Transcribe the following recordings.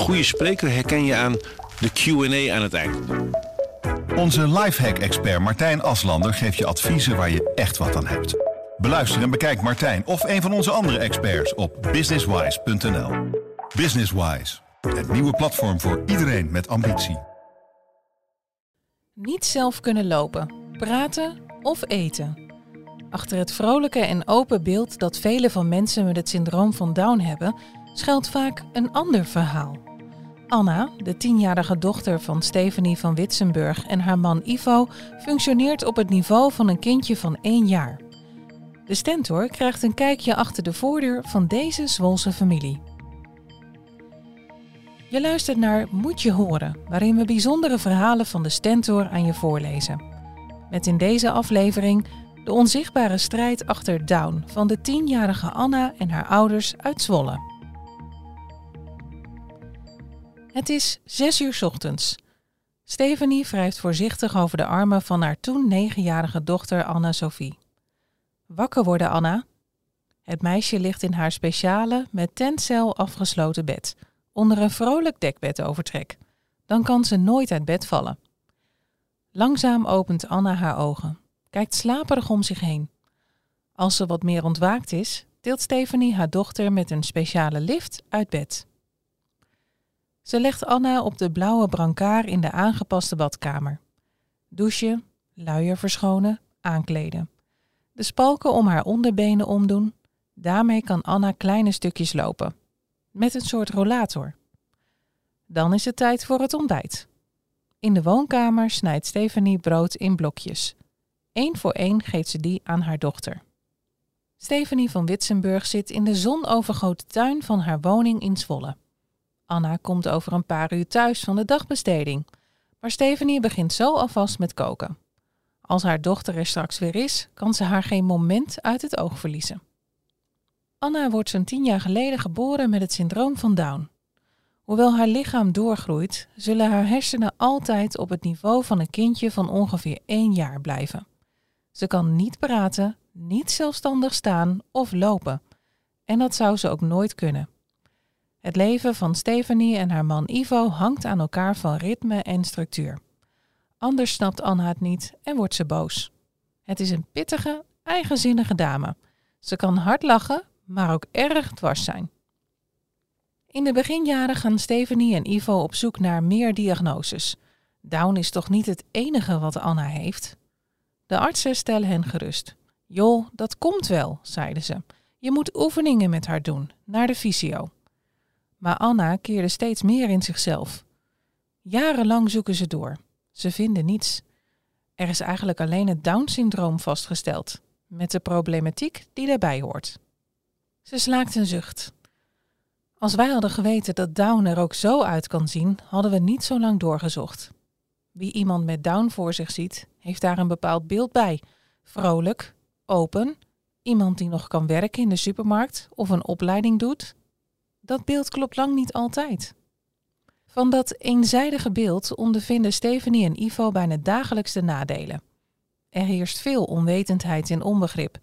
goede spreker herken je aan de Q&A aan het eind. Onze lifehack-expert Martijn Aslander geeft je adviezen waar je echt wat aan hebt. Beluister en bekijk Martijn of een van onze andere experts op businesswise.nl. Businesswise, het nieuwe platform voor iedereen met ambitie. Niet zelf kunnen lopen, praten of eten. Achter het vrolijke en open beeld dat vele van mensen met het syndroom van Down hebben, schuilt vaak een ander verhaal. Anna, de tienjarige dochter van Stephanie van Witsenburg en haar man Ivo, functioneert op het niveau van een kindje van één jaar. De stentor krijgt een kijkje achter de voordeur van deze Zwolse familie. Je luistert naar Moet je horen, waarin we bijzondere verhalen van de stentor aan je voorlezen. Met in deze aflevering de onzichtbare strijd achter Down van de tienjarige Anna en haar ouders uit Zwolle. Het is zes uur ochtends. Stephanie wrijft voorzichtig over de armen van haar toen negenjarige dochter Anna-Sophie. Wakker worden, Anna. Het meisje ligt in haar speciale, met tentcel afgesloten bed, onder een vrolijk dekbedovertrek. Dan kan ze nooit uit bed vallen. Langzaam opent Anna haar ogen, kijkt slaperig om zich heen. Als ze wat meer ontwaakt is, tilt Stephanie haar dochter met een speciale lift uit bed. Ze legt Anna op de blauwe brancard in de aangepaste badkamer. Douchen, luier verschonen, aankleden. De spalken om haar onderbenen omdoen. Daarmee kan Anna kleine stukjes lopen. Met een soort rollator. Dan is het tijd voor het ontbijt. In de woonkamer snijdt Stephanie brood in blokjes. Eén voor één geeft ze die aan haar dochter. Stephanie van Witsenburg zit in de zonovergoten tuin van haar woning in Zwolle. Anna komt over een paar uur thuis van de dagbesteding. Maar Stephanie begint zo alvast met koken. Als haar dochter er straks weer is, kan ze haar geen moment uit het oog verliezen. Anna wordt zo'n tien jaar geleden geboren met het syndroom van Down. Hoewel haar lichaam doorgroeit, zullen haar hersenen altijd op het niveau van een kindje van ongeveer één jaar blijven. Ze kan niet praten, niet zelfstandig staan of lopen. En dat zou ze ook nooit kunnen. Het leven van Stephanie en haar man Ivo hangt aan elkaar van ritme en structuur. Anders snapt Anna het niet en wordt ze boos. Het is een pittige, eigenzinnige dame. Ze kan hard lachen, maar ook erg dwars zijn. In de beginjaren gaan Stephanie en Ivo op zoek naar meer diagnoses. Down is toch niet het enige wat Anna heeft? De artsen stellen hen gerust. Joh, dat komt wel, zeiden ze. Je moet oefeningen met haar doen, naar de fysio. Maar Anna keerde steeds meer in zichzelf. Jarenlang zoeken ze door. Ze vinden niets. Er is eigenlijk alleen het Down-syndroom vastgesteld, met de problematiek die daarbij hoort. Ze slaakt een zucht. Als wij hadden geweten dat Down er ook zo uit kan zien, hadden we niet zo lang doorgezocht. Wie iemand met Down voor zich ziet, heeft daar een bepaald beeld bij. Vrolijk, open, iemand die nog kan werken in de supermarkt of een opleiding doet. Dat beeld klopt lang niet altijd. Van dat eenzijdige beeld ondervinden Stephanie en Ivo bijna dagelijks de nadelen. Er heerst veel onwetendheid en onbegrip.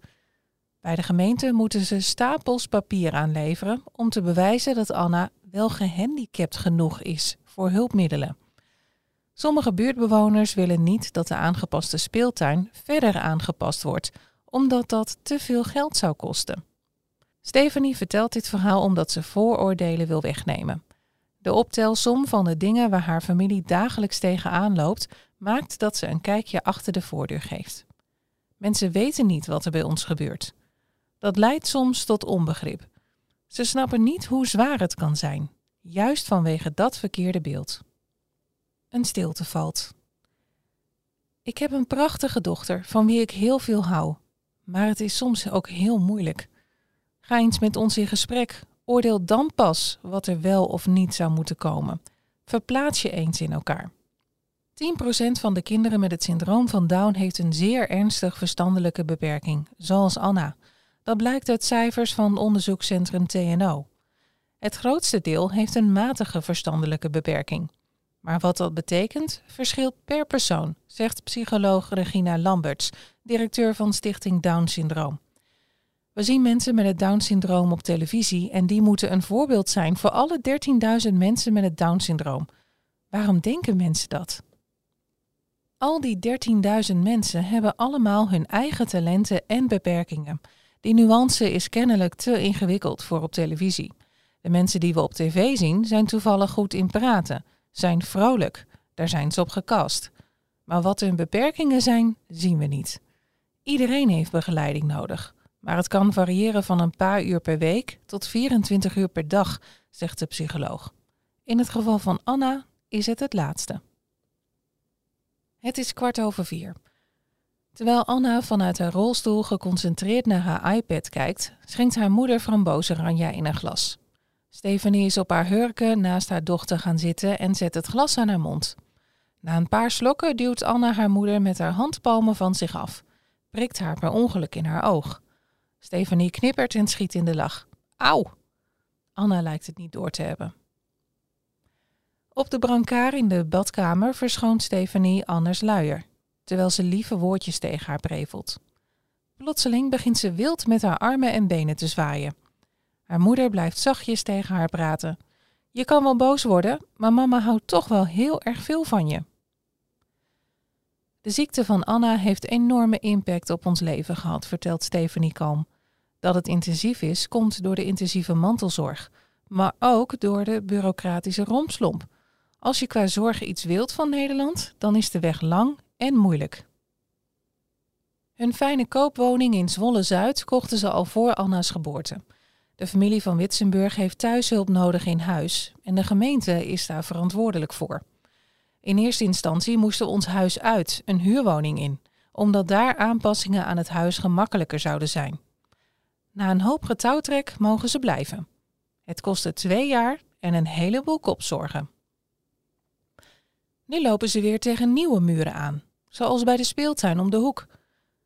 Bij de gemeente moeten ze stapels papier aanleveren om te bewijzen dat Anna wel gehandicapt genoeg is voor hulpmiddelen. Sommige buurtbewoners willen niet dat de aangepaste speeltuin verder aangepast wordt, omdat dat te veel geld zou kosten. Stephanie vertelt dit verhaal omdat ze vooroordelen wil wegnemen. De optelsom van de dingen waar haar familie dagelijks tegenaan loopt, maakt dat ze een kijkje achter de voordeur geeft. Mensen weten niet wat er bij ons gebeurt. Dat leidt soms tot onbegrip. Ze snappen niet hoe zwaar het kan zijn, juist vanwege dat verkeerde beeld. Een stilte valt. Ik heb een prachtige dochter van wie ik heel veel hou, maar het is soms ook heel moeilijk. Ga eens met ons in gesprek. Oordeel dan pas wat er wel of niet zou moeten komen. Verplaats je eens in elkaar. 10% van de kinderen met het syndroom van Down heeft een zeer ernstig verstandelijke beperking, zoals Anna. Dat blijkt uit cijfers van onderzoekscentrum TNO. Het grootste deel heeft een matige verstandelijke beperking. Maar wat dat betekent, verschilt per persoon, zegt psycholoog Regina Lamberts, directeur van Stichting Down Syndroom. We zien mensen met het Down-syndroom op televisie en die moeten een voorbeeld zijn voor alle 13.000 mensen met het Down-syndroom. Waarom denken mensen dat? Al die 13.000 mensen hebben allemaal hun eigen talenten en beperkingen. Die nuance is kennelijk te ingewikkeld voor op televisie. De mensen die we op tv zien zijn toevallig goed in praten, zijn vrolijk, daar zijn ze op gecast. Maar wat hun beperkingen zijn, zien we niet. Iedereen heeft begeleiding nodig, maar het kan variëren van een paar uur per week tot 24 uur per dag, zegt de psycholoog. In het geval van Anna is het het laatste. Het is kwart over vier. Terwijl Anna vanuit haar rolstoel geconcentreerd naar haar iPad kijkt, schenkt haar moeder frambozenranja in een glas. Stephanie is op haar hurken naast haar dochter gaan zitten en zet het glas aan haar mond. Na een paar slokken duwt Anna haar moeder met haar handpalmen van zich af, prikt haar per ongeluk in haar oog. Stephanie knippert en schiet in de lach. Auw! Anna lijkt het niet door te hebben. Op de brancard in de badkamer verschoont Stephanie Annes luier, terwijl ze lieve woordjes tegen haar prevelt. Plotseling begint ze wild met haar armen en benen te zwaaien. Haar moeder blijft zachtjes tegen haar praten. Je kan wel boos worden, maar mama houdt toch wel heel erg veel van je. De ziekte van Anna heeft enorme impact op ons leven gehad, vertelt Stephanie kalm. Dat het intensief is, komt door de intensieve mantelzorg, maar ook door de bureaucratische rompslomp. Als je qua zorg iets wilt van Nederland, dan is de weg lang en moeilijk. Hun fijne koopwoning in Zwolle-Zuid kochten ze al voor Anna's geboorte. De familie van Witsenburg heeft thuishulp nodig in huis en de gemeente is daar verantwoordelijk voor. In eerste instantie moesten we ons huis uit, een huurwoning in, omdat daar aanpassingen aan het huis gemakkelijker zouden zijn. Na een hoop getouwtrek mogen ze blijven. Het kostte twee jaar en een heleboel kopzorgen. Nu lopen ze weer tegen nieuwe muren aan, zoals bij de speeltuin om de hoek.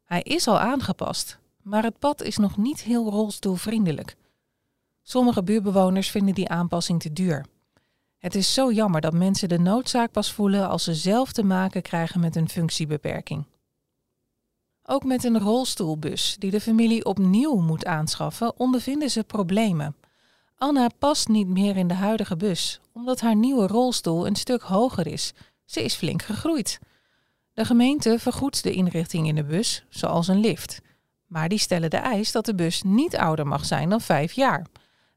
Hij is al aangepast, maar het pad is nog niet heel rolstoelvriendelijk. Sommige buurbewoners vinden die aanpassing te duur. Het is zo jammer dat mensen de noodzaak pas voelen als ze zelf te maken krijgen met een functiebeperking. Ook met een rolstoelbus die de familie opnieuw moet aanschaffen, ondervinden ze problemen. Anna past niet meer in de huidige bus, omdat haar nieuwe rolstoel een stuk hoger is. Ze is flink gegroeid. De gemeente vergoedt de inrichting in de bus, zoals een lift. Maar die stellen de eis dat de bus niet ouder mag zijn dan vijf jaar.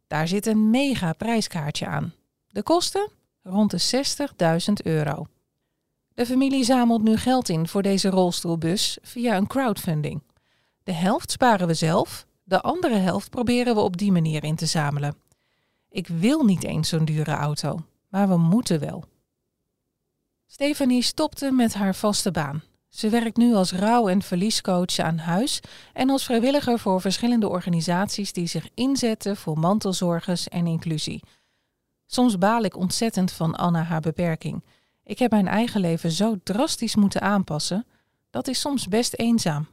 Daar zit een mega prijskaartje aan. De kosten? Rond de 60.000 euro. De familie zamelt nu geld in voor deze rolstoelbus via een crowdfunding. De helft sparen we zelf, de andere helft proberen we op die manier in te zamelen. Ik wil niet eens zo'n dure auto, maar we moeten wel. Stefanie stopte met haar vaste baan. Ze werkt nu als rouw- en verliescoach aan huis en als vrijwilliger voor verschillende organisaties die zich inzetten voor mantelzorgers en inclusie. Soms baal ik ontzettend van Anna haar beperking. Ik heb mijn eigen leven zo drastisch moeten aanpassen. Dat is soms best eenzaam.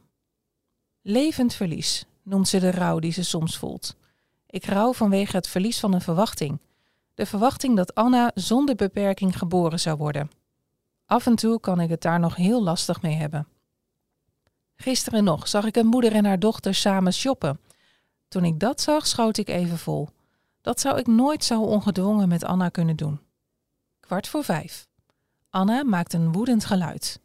Levend verlies noemt ze de rouw die ze soms voelt. Ik rouw vanwege het verlies van een verwachting. De verwachting dat Anna zonder beperking geboren zou worden. Af en toe kan ik het daar nog heel lastig mee hebben. Gisteren nog zag ik een moeder en haar dochter samen shoppen. Toen ik dat zag, schoot ik even vol. Dat zou ik nooit zo ongedwongen met Anna kunnen doen. Kwart voor vijf. Anna maakt een woedend geluid.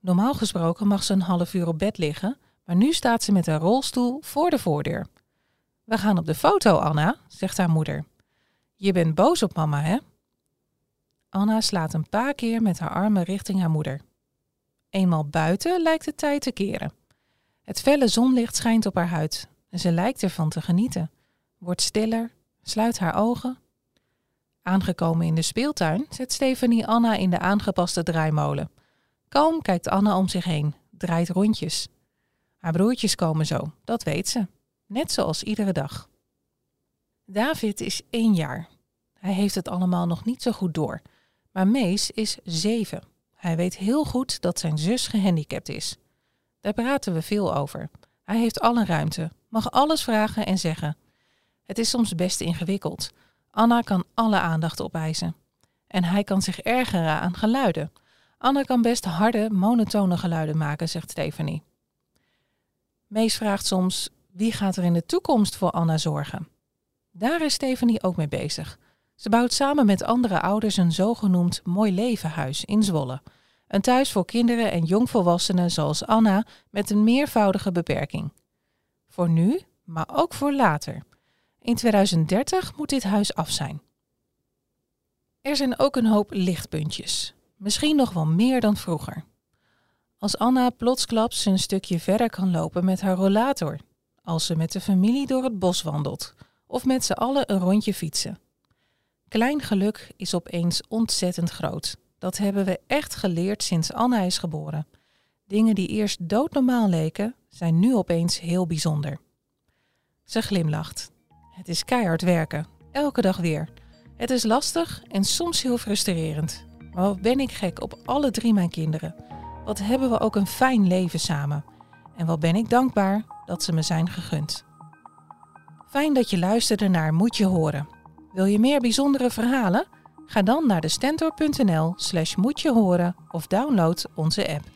Normaal gesproken mag ze een half uur op bed liggen, maar nu staat ze met haar rolstoel voor de voordeur. We gaan op de foto, Anna, zegt haar moeder. Je bent boos op mama, hè? Anna slaat een paar keer met haar armen richting haar moeder. Eenmaal buiten lijkt de tijd te keren. Het felle zonlicht schijnt op haar huid en ze lijkt ervan te genieten. Wordt stiller, sluit haar ogen. Aangekomen in de speeltuin zet Stefanie Anna in de aangepaste draaimolen. Kalm kijkt Anna om zich heen, draait rondjes. Haar broertjes komen zo, dat weet ze. Net zoals iedere dag. David is één jaar. Hij heeft het allemaal nog niet zo goed door. Maar Mees is zeven. Hij weet heel goed dat zijn zus gehandicapt is. Daar praten we veel over. Hij heeft alle ruimte, mag alles vragen en zeggen. Het is soms best ingewikkeld. Anna kan alle aandacht opeisen. En hij kan zich ergeren aan geluiden. Anna kan best harde, monotone geluiden maken, zegt Stephanie. Mees vraagt soms: Wie gaat er in de toekomst voor Anna zorgen? Daar is Stephanie ook mee bezig. Ze bouwt samen met andere ouders een zogenoemd Mooi Levenhuis in Zwolle. Een thuis voor kinderen en jongvolwassenen zoals Anna met een meervoudige beperking. Voor nu, maar ook voor later. In 2030 moet dit huis af zijn. Er zijn ook een hoop lichtpuntjes. Misschien nog wel meer dan vroeger. Als Anna plotsklaps een stukje verder kan lopen met haar rollator. Als ze met de familie door het bos wandelt. Of met z'n allen een rondje fietsen. Klein geluk is opeens ontzettend groot. Dat hebben we echt geleerd sinds Anna is geboren. Dingen die eerst doodnormaal leken, zijn nu opeens heel bijzonder. Ze glimlacht. Het is keihard werken, elke dag weer. Het is lastig en soms heel frustrerend. Maar wat ben ik gek op alle drie mijn kinderen. Wat hebben we ook een fijn leven samen. En wat ben ik dankbaar dat ze me zijn gegund. Fijn dat je luisterde naar Moet je horen. Wil je meer bijzondere verhalen? Ga dan naar de stentor.nl slash moet je horen of download onze app.